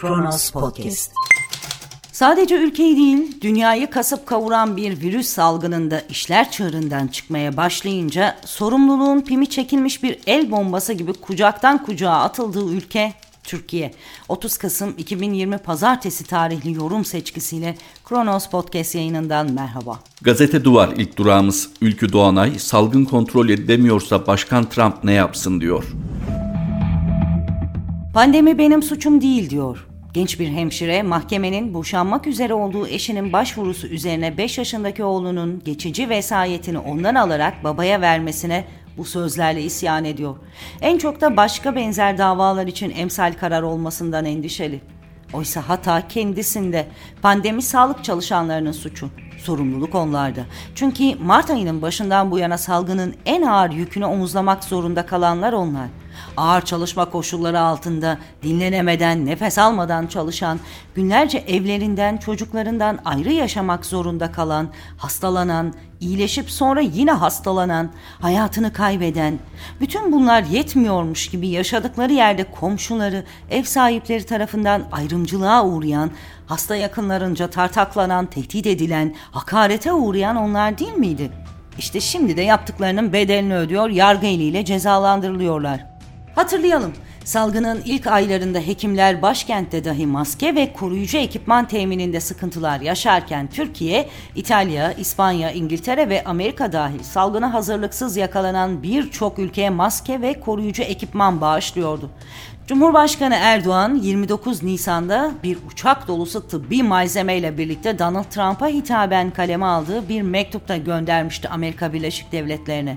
Kronos Podcast. Sadece ülkeyi değil, dünyayı kasıp kavuran bir virüs salgınında işler çığırından çıkmaya başlayınca sorumluluğun pimi çekilmiş bir el bombası gibi kucaktan kucağa atıldığı ülke Türkiye. 30 Kasım 2020 Pazartesi tarihli yorum seçkisiyle Kronos Podcast yayınından merhaba. Gazete Duvar ilk durağımız Ülkü Doğanay salgın kontrol edilemiyorsa Başkan Trump ne yapsın diyor. Pandemi benim suçum değil diyor. Genç bir hemşire mahkemenin boşanmak üzere olduğu eşinin başvurusu üzerine 5 yaşındaki oğlunun geçici vesayetini ondan alarak babaya vermesine bu sözlerle isyan ediyor. En çok da başka benzer davalar için emsal karar olmasından endişeli. Oysa hata kendisinde. Pandemi sağlık çalışanlarının suçu. Sorumluluk onlarda. Çünkü Mart ayının başından bu yana salgının en ağır yükünü omuzlamak zorunda kalanlar onlar ağır çalışma koşulları altında dinlenemeden, nefes almadan çalışan, günlerce evlerinden, çocuklarından ayrı yaşamak zorunda kalan, hastalanan, iyileşip sonra yine hastalanan, hayatını kaybeden, bütün bunlar yetmiyormuş gibi yaşadıkları yerde komşuları, ev sahipleri tarafından ayrımcılığa uğrayan, hasta yakınlarınca tartaklanan, tehdit edilen, hakarete uğrayan onlar değil miydi? İşte şimdi de yaptıklarının bedelini ödüyor, yargı eliyle cezalandırılıyorlar. Hatırlayalım. Salgının ilk aylarında hekimler başkentte dahi maske ve koruyucu ekipman temininde sıkıntılar yaşarken Türkiye, İtalya, İspanya, İngiltere ve Amerika dahil salgına hazırlıksız yakalanan birçok ülkeye maske ve koruyucu ekipman bağışlıyordu. Cumhurbaşkanı Erdoğan 29 Nisan'da bir uçak dolusu tıbbi malzemeyle birlikte Donald Trump'a hitaben kaleme aldığı bir mektupta göndermişti Amerika Birleşik Devletleri'ne.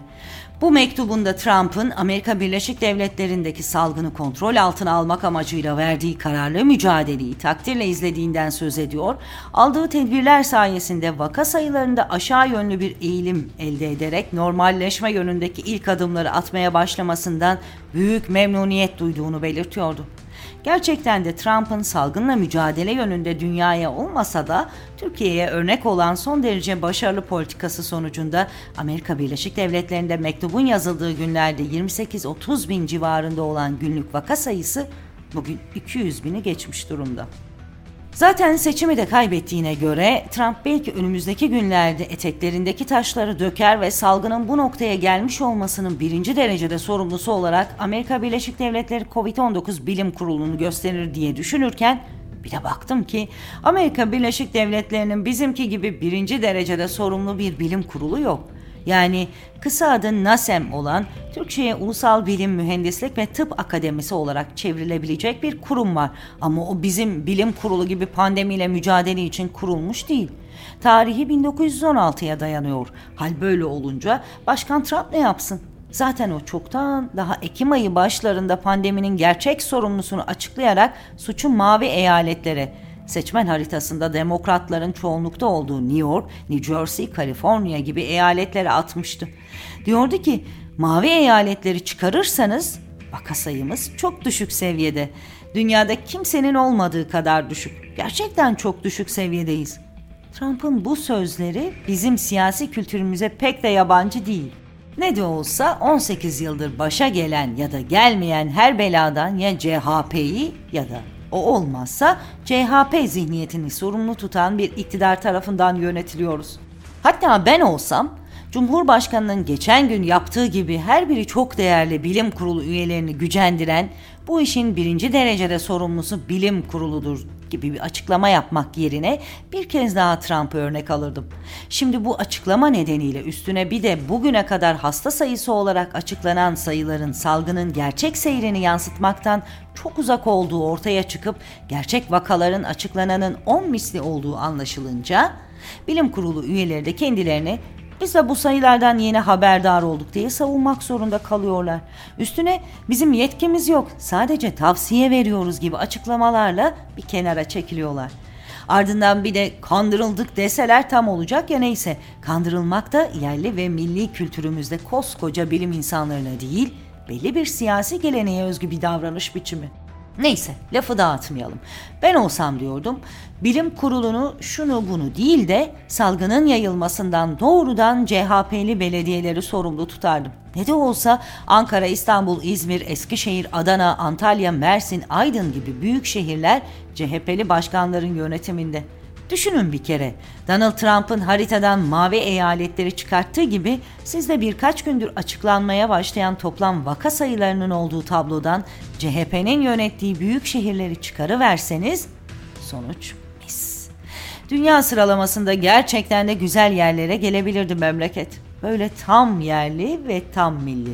Bu mektubunda Trump'ın Amerika Birleşik Devletleri'ndeki salgını kontrol altına almak amacıyla verdiği kararlı mücadeleyi takdirle izlediğinden söz ediyor. Aldığı tedbirler sayesinde vaka sayılarında aşağı yönlü bir eğilim elde ederek normalleşme yönündeki ilk adımları atmaya başlamasından büyük memnuniyet duyduğunu belirtiyordu. Gerçekten de Trump'ın salgınla mücadele yönünde dünyaya olmasa da Türkiye'ye örnek olan son derece başarılı politikası sonucunda Amerika Birleşik Devletleri'nde mektubun yazıldığı günlerde 28-30 bin civarında olan günlük vaka sayısı bugün 200 bini geçmiş durumda. Zaten seçimi de kaybettiğine göre Trump belki önümüzdeki günlerde eteklerindeki taşları döker ve salgının bu noktaya gelmiş olmasının birinci derecede sorumlusu olarak Amerika Birleşik Devletleri COVID-19 Bilim Kurulu'nu gösterir diye düşünürken bir de baktım ki Amerika Birleşik Devletleri'nin bizimki gibi birinci derecede sorumlu bir bilim kurulu yok yani kısa adı NASEM olan Türkçe'ye Ulusal Bilim Mühendislik ve Tıp Akademisi olarak çevrilebilecek bir kurum var. Ama o bizim bilim kurulu gibi pandemiyle mücadele için kurulmuş değil. Tarihi 1916'ya dayanıyor. Hal böyle olunca Başkan Trump ne yapsın? Zaten o çoktan daha Ekim ayı başlarında pandeminin gerçek sorumlusunu açıklayarak suçu mavi eyaletlere Seçmen haritasında demokratların çoğunlukta olduğu New York, New Jersey, Kaliforniya gibi eyaletlere atmıştı. Diyordu ki mavi eyaletleri çıkarırsanız vaka sayımız çok düşük seviyede. Dünyada kimsenin olmadığı kadar düşük. Gerçekten çok düşük seviyedeyiz. Trump'ın bu sözleri bizim siyasi kültürümüze pek de yabancı değil. Ne de olsa 18 yıldır başa gelen ya da gelmeyen her beladan ya CHP'yi ya da o olmazsa CHP zihniyetini sorumlu tutan bir iktidar tarafından yönetiliyoruz. Hatta ben olsam Cumhurbaşkanının geçen gün yaptığı gibi her biri çok değerli bilim kurulu üyelerini gücendiren bu işin birinci derecede sorumlusu bilim kuruludur gibi bir açıklama yapmak yerine bir kez daha Trump'ı örnek alırdım. Şimdi bu açıklama nedeniyle üstüne bir de bugüne kadar hasta sayısı olarak açıklanan sayıların salgının gerçek seyrini yansıtmaktan çok uzak olduğu ortaya çıkıp gerçek vakaların açıklananın 10 misli olduğu anlaşılınca bilim kurulu üyeleri de kendilerini biz de bu sayılardan yeni haberdar olduk diye savunmak zorunda kalıyorlar. Üstüne bizim yetkimiz yok sadece tavsiye veriyoruz gibi açıklamalarla bir kenara çekiliyorlar. Ardından bir de kandırıldık deseler tam olacak ya neyse. Kandırılmak da yerli ve milli kültürümüzde koskoca bilim insanlarına değil, belli bir siyasi geleneğe özgü bir davranış biçimi. Neyse lafı dağıtmayalım. Ben olsam diyordum bilim kurulunu şunu bunu değil de salgının yayılmasından doğrudan CHP'li belediyeleri sorumlu tutardım. Ne de olsa Ankara, İstanbul, İzmir, Eskişehir, Adana, Antalya, Mersin, Aydın gibi büyük şehirler CHP'li başkanların yönetiminde. Düşünün bir kere Donald Trump'ın haritadan mavi eyaletleri çıkarttığı gibi siz de birkaç gündür açıklanmaya başlayan toplam vaka sayılarının olduğu tablodan CHP'nin yönettiği büyük şehirleri çıkarıverseniz sonuç mis. Dünya sıralamasında gerçekten de güzel yerlere gelebilirdi memleket. Böyle tam yerli ve tam milli.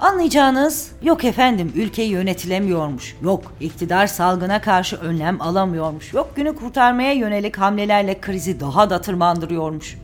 Anlayacağınız yok efendim ülke yönetilemiyormuş. Yok iktidar salgına karşı önlem alamıyormuş. Yok günü kurtarmaya yönelik hamlelerle krizi daha da tırmandırıyormuş.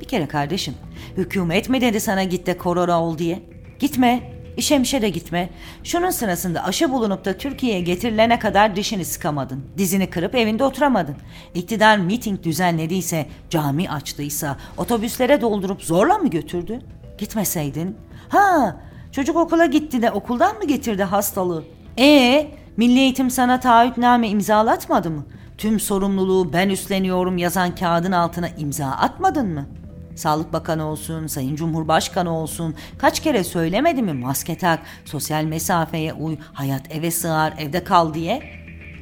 Bir kere kardeşim hükümet mi dedi sana git de korona ol diye? Gitme İşe de gitme. Şunun sırasında aşı bulunup da Türkiye'ye getirilene kadar dişini sıkamadın. Dizini kırıp evinde oturamadın. İktidar miting düzenlediyse, cami açtıysa, otobüslere doldurup zorla mı götürdü? Gitmeseydin. Ha, çocuk okula gitti de okuldan mı getirdi hastalığı? Ee, Milli Eğitim sana taahhütname imzalatmadı mı? Tüm sorumluluğu ben üstleniyorum yazan kağıdın altına imza atmadın mı?'' Sağlık Bakanı olsun, Sayın Cumhurbaşkanı olsun kaç kere söylemedi mi maske tak, sosyal mesafeye uy, hayat eve sığar, evde kal diye?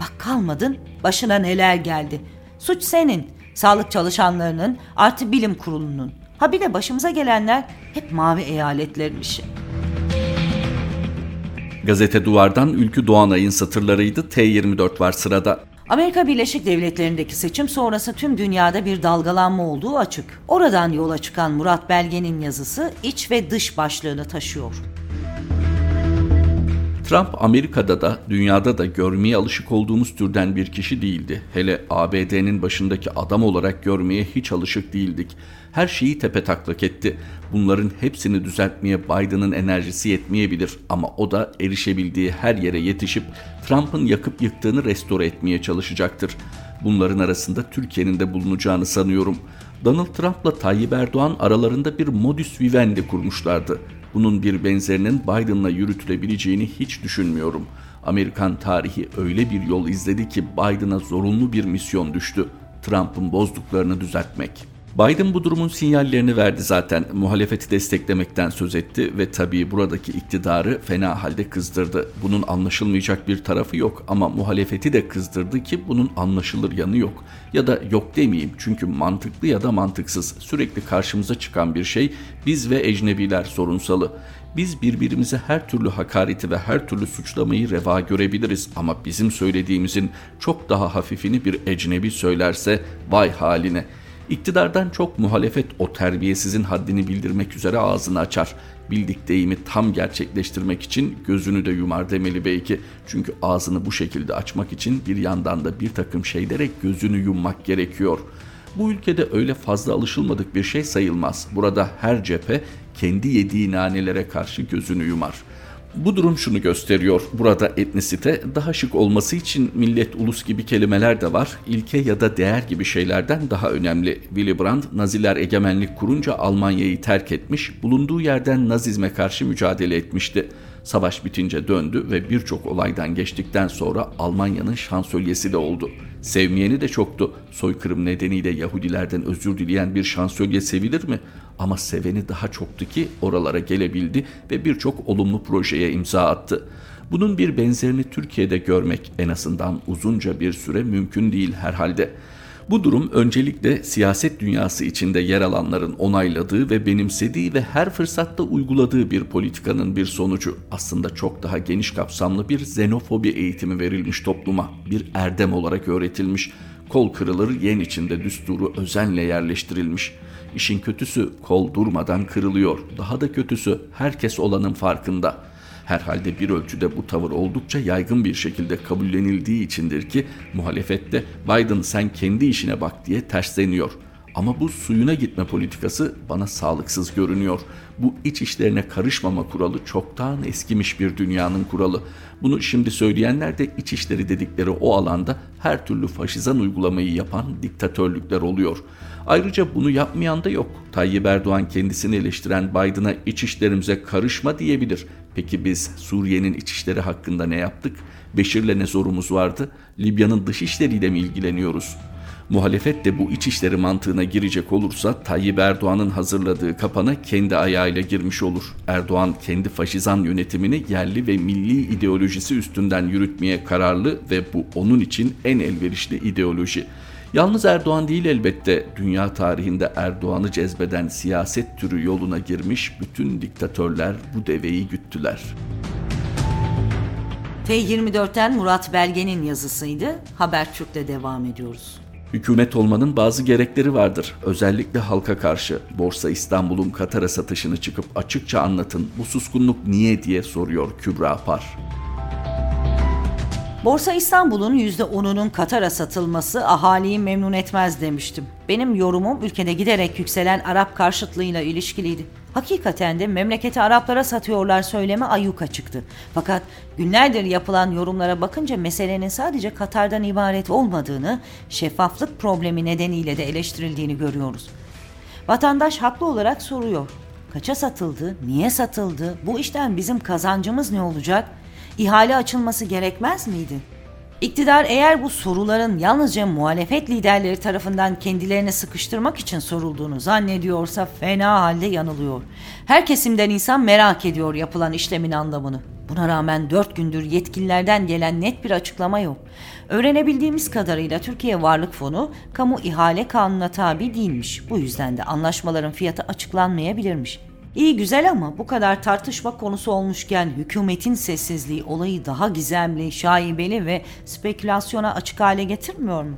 Bak kalmadın, başına neler geldi. Suç senin, sağlık çalışanlarının, artı bilim kurulunun. Ha bir de başımıza gelenler hep mavi eyaletlerin işi. Gazete Duvar'dan Ülkü Doğanay'ın satırlarıydı. T24 var sırada. Amerika Birleşik Devletleri'ndeki seçim sonrası tüm dünyada bir dalgalanma olduğu açık. Oradan yola çıkan Murat Belge'nin yazısı iç ve dış başlığını taşıyor. Trump Amerika'da da dünyada da görmeye alışık olduğumuz türden bir kişi değildi. Hele ABD'nin başındaki adam olarak görmeye hiç alışık değildik. Her şeyi tepe taklak etti. Bunların hepsini düzeltmeye Biden'ın enerjisi yetmeyebilir ama o da erişebildiği her yere yetişip Trump'ın yakıp yıktığını restore etmeye çalışacaktır. Bunların arasında Türkiye'nin de bulunacağını sanıyorum. Donald Trump'la Tayyip Erdoğan aralarında bir modus vivendi kurmuşlardı. Bunun bir benzerinin Biden'la yürütülebileceğini hiç düşünmüyorum. Amerikan tarihi öyle bir yol izledi ki Biden'a zorunlu bir misyon düştü. Trump'ın bozduklarını düzeltmek. Biden bu durumun sinyallerini verdi zaten. Muhalefeti desteklemekten söz etti ve tabii buradaki iktidarı fena halde kızdırdı. Bunun anlaşılmayacak bir tarafı yok ama muhalefeti de kızdırdı ki bunun anlaşılır yanı yok. Ya da yok demeyeyim çünkü mantıklı ya da mantıksız sürekli karşımıza çıkan bir şey biz ve ecnebiler sorunsalı. Biz birbirimize her türlü hakareti ve her türlü suçlamayı reva görebiliriz ama bizim söylediğimizin çok daha hafifini bir ecnebi söylerse vay haline.'' İktidardan çok muhalefet o terbiyesizin haddini bildirmek üzere ağzını açar. Bildik deyimi tam gerçekleştirmek için gözünü de yumar demeli belki. Çünkü ağzını bu şekilde açmak için bir yandan da bir takım şeylere gözünü yummak gerekiyor. Bu ülkede öyle fazla alışılmadık bir şey sayılmaz. Burada her cephe kendi yediği nanelere karşı gözünü yumar.'' Bu durum şunu gösteriyor. Burada etnisite daha şık olması için millet ulus gibi kelimeler de var. İlke ya da değer gibi şeylerden daha önemli. Willy Brandt Naziler egemenlik kurunca Almanya'yı terk etmiş, bulunduğu yerden Nazizme karşı mücadele etmişti. Savaş bitince döndü ve birçok olaydan geçtikten sonra Almanya'nın şansölyesi de oldu. Sevmeyeni de çoktu. Soykırım nedeniyle Yahudilerden özür dileyen bir şansölye sevilir mi? Ama seveni daha çoktu ki oralara gelebildi ve birçok olumlu projeye imza attı. Bunun bir benzerini Türkiye'de görmek en azından uzunca bir süre mümkün değil herhalde. Bu durum öncelikle siyaset dünyası içinde yer alanların onayladığı ve benimsediği ve her fırsatta uyguladığı bir politikanın bir sonucu. Aslında çok daha geniş kapsamlı bir xenofobi eğitimi verilmiş topluma, bir erdem olarak öğretilmiş. Kol kırılır yen içinde düsturu özenle yerleştirilmiş. İşin kötüsü kol durmadan kırılıyor. Daha da kötüsü herkes olanın farkında.'' Herhalde bir ölçüde bu tavır oldukça yaygın bir şekilde kabullenildiği içindir ki muhalefette Biden sen kendi işine bak diye tersleniyor. Ama bu suyuna gitme politikası bana sağlıksız görünüyor. Bu iç işlerine karışmama kuralı çoktan eskimiş bir dünyanın kuralı. Bunu şimdi söyleyenler de iç işleri dedikleri o alanda her türlü faşizan uygulamayı yapan diktatörlükler oluyor. Ayrıca bunu yapmayan da yok. Tayyip Erdoğan kendisini eleştiren Biden'a iç işlerimize karışma diyebilir. Peki biz Suriye'nin iç işleri hakkında ne yaptık? Beşir'le ne zorumuz vardı? Libya'nın dış işleriyle mi ilgileniyoruz? Muhalefet de bu iç işleri mantığına girecek olursa Tayyip Erdoğan'ın hazırladığı kapana kendi ayağıyla girmiş olur. Erdoğan kendi faşizan yönetimini yerli ve milli ideolojisi üstünden yürütmeye kararlı ve bu onun için en elverişli ideoloji. Yalnız Erdoğan değil elbette dünya tarihinde Erdoğan'ı cezbeden siyaset türü yoluna girmiş bütün diktatörler bu deveyi güttüler. T24'ten Murat Belge'nin yazısıydı. Habertürk'te devam ediyoruz. Hükümet olmanın bazı gerekleri vardır. Özellikle halka karşı. Borsa İstanbul'un Katar'a satışını çıkıp açıkça anlatın. Bu suskunluk niye diye soruyor Kübra Par. Borsa İstanbul'un %10'unun Katar'a satılması ahaliyi memnun etmez demiştim. Benim yorumum ülkede giderek yükselen Arap karşıtlığıyla ilişkiliydi. Hakikaten de memleketi Araplara satıyorlar söyleme ayyuka çıktı. Fakat günlerdir yapılan yorumlara bakınca meselenin sadece Katar'dan ibaret olmadığını, şeffaflık problemi nedeniyle de eleştirildiğini görüyoruz. Vatandaş haklı olarak soruyor. Kaça satıldı? Niye satıldı? Bu işten bizim kazancımız ne olacak? İhale açılması gerekmez miydi? İktidar eğer bu soruların yalnızca muhalefet liderleri tarafından kendilerini sıkıştırmak için sorulduğunu zannediyorsa fena halde yanılıyor. Her kesimden insan merak ediyor yapılan işlemin anlamını. Buna rağmen dört gündür yetkililerden gelen net bir açıklama yok. Öğrenebildiğimiz kadarıyla Türkiye Varlık Fonu kamu ihale kanununa tabi değilmiş. Bu yüzden de anlaşmaların fiyatı açıklanmayabilirmiş. İyi güzel ama bu kadar tartışma konusu olmuşken hükümetin sessizliği olayı daha gizemli, şaibeli ve spekülasyona açık hale getirmiyor mu?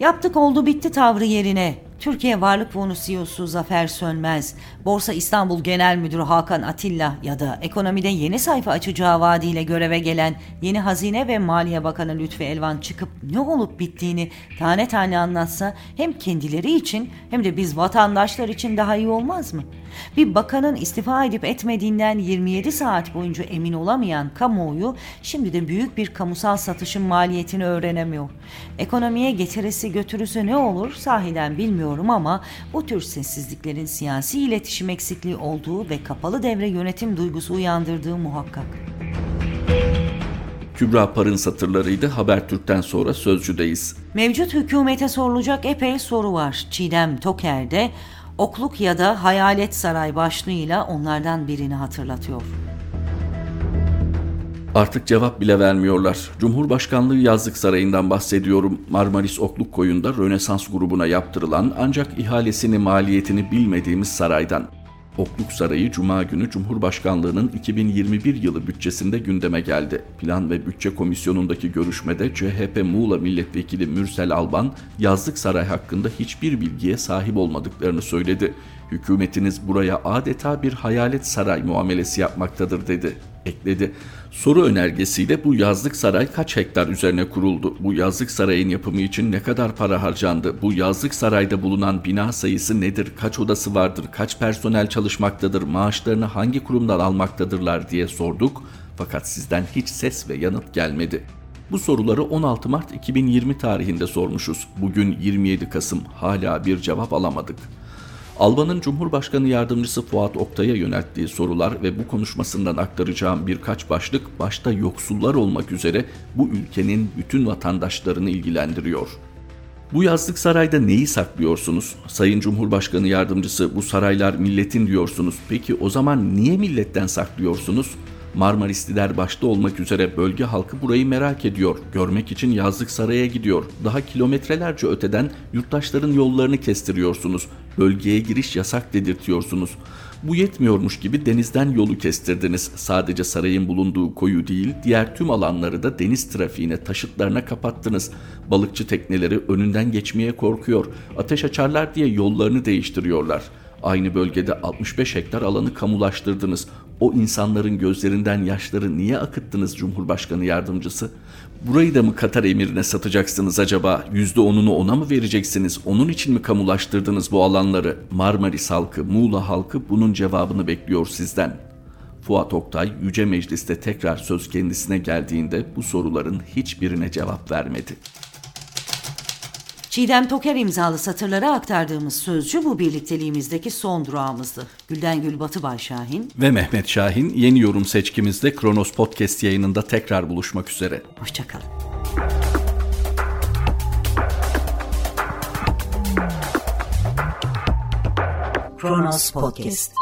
Yaptık oldu bitti tavrı yerine Türkiye Varlık Fonu CEO'su Zafer Sönmez, Borsa İstanbul Genel Müdürü Hakan Atilla ya da ekonomide yeni sayfa açacağı vaadiyle göreve gelen yeni Hazine ve Maliye Bakanı Lütfi Elvan çıkıp ne olup bittiğini tane tane anlatsa hem kendileri için hem de biz vatandaşlar için daha iyi olmaz mı? Bir bakanın istifa edip etmediğinden 27 saat boyunca emin olamayan kamuoyu şimdi de büyük bir kamusal satışın maliyetini öğrenemiyor. Ekonomiye getirisi götürüsü ne olur sahiden bilmiyorum ama bu tür sessizliklerin siyasi iletişim eksikliği olduğu ve kapalı devre yönetim duygusu uyandırdığı muhakkak. Kübra Par'ın satırlarıydı. Habertürk'ten sonra Sözcü'deyiz. Mevcut hükümete sorulacak epey soru var. Çiğdem Toker'de Okluk ya da Hayalet Saray başlığıyla onlardan birini hatırlatıyor. Artık cevap bile vermiyorlar. Cumhurbaşkanlığı Yazlık Sarayı'ndan bahsediyorum. Marmaris Okluk Koyu'nda Rönesans grubuna yaptırılan ancak ihalesini maliyetini bilmediğimiz saraydan. Okluk Sarayı Cuma günü Cumhurbaşkanlığının 2021 yılı bütçesinde gündeme geldi. Plan ve Bütçe Komisyonu'ndaki görüşmede CHP Muğla Milletvekili Mürsel Alban, yazlık saray hakkında hiçbir bilgiye sahip olmadıklarını söyledi. Hükümetiniz buraya adeta bir hayalet saray muamelesi yapmaktadır dedi. Ekledi. Soru önergesiyle bu yazlık saray kaç hektar üzerine kuruldu? Bu yazlık sarayın yapımı için ne kadar para harcandı? Bu yazlık sarayda bulunan bina sayısı nedir? Kaç odası vardır? Kaç personel çalışmaktadır? Maaşlarını hangi kurumdan almaktadırlar diye sorduk. Fakat sizden hiç ses ve yanıt gelmedi. Bu soruları 16 Mart 2020 tarihinde sormuşuz. Bugün 27 Kasım hala bir cevap alamadık. Alban'ın Cumhurbaşkanı Yardımcısı Fuat Oktay'a yönelttiği sorular ve bu konuşmasından aktaracağım birkaç başlık başta yoksullar olmak üzere bu ülkenin bütün vatandaşlarını ilgilendiriyor. Bu yazlık sarayda neyi saklıyorsunuz? Sayın Cumhurbaşkanı Yardımcısı bu saraylar milletin diyorsunuz. Peki o zaman niye milletten saklıyorsunuz? Marmarisliler başta olmak üzere bölge halkı burayı merak ediyor. Görmek için yazlık saraya gidiyor. Daha kilometrelerce öteden yurttaşların yollarını kestiriyorsunuz. Bölgeye giriş yasak dedirtiyorsunuz. Bu yetmiyormuş gibi denizden yolu kestirdiniz. Sadece sarayın bulunduğu koyu değil, diğer tüm alanları da deniz trafiğine, taşıtlarına kapattınız. Balıkçı tekneleri önünden geçmeye korkuyor. Ateş açarlar diye yollarını değiştiriyorlar.'' Aynı bölgede 65 hektar alanı kamulaştırdınız. O insanların gözlerinden yaşları niye akıttınız Cumhurbaşkanı yardımcısı? Burayı da mı Katar emirine satacaksınız acaba? %10'unu ona mı vereceksiniz? Onun için mi kamulaştırdınız bu alanları? Marmaris halkı, Muğla halkı bunun cevabını bekliyor sizden. Fuat Oktay Yüce Meclis'te tekrar söz kendisine geldiğinde bu soruların hiçbirine cevap vermedi. Çiğdem Toker imzalı satırlara aktardığımız sözcü bu birlikteliğimizdeki son durağımızdı. Gülden Gül Batıbay Şahin. Ve Mehmet Şahin yeni yorum seçkimizde Kronos Podcast yayınında tekrar buluşmak üzere. Hoşçakalın. Kronos Podcast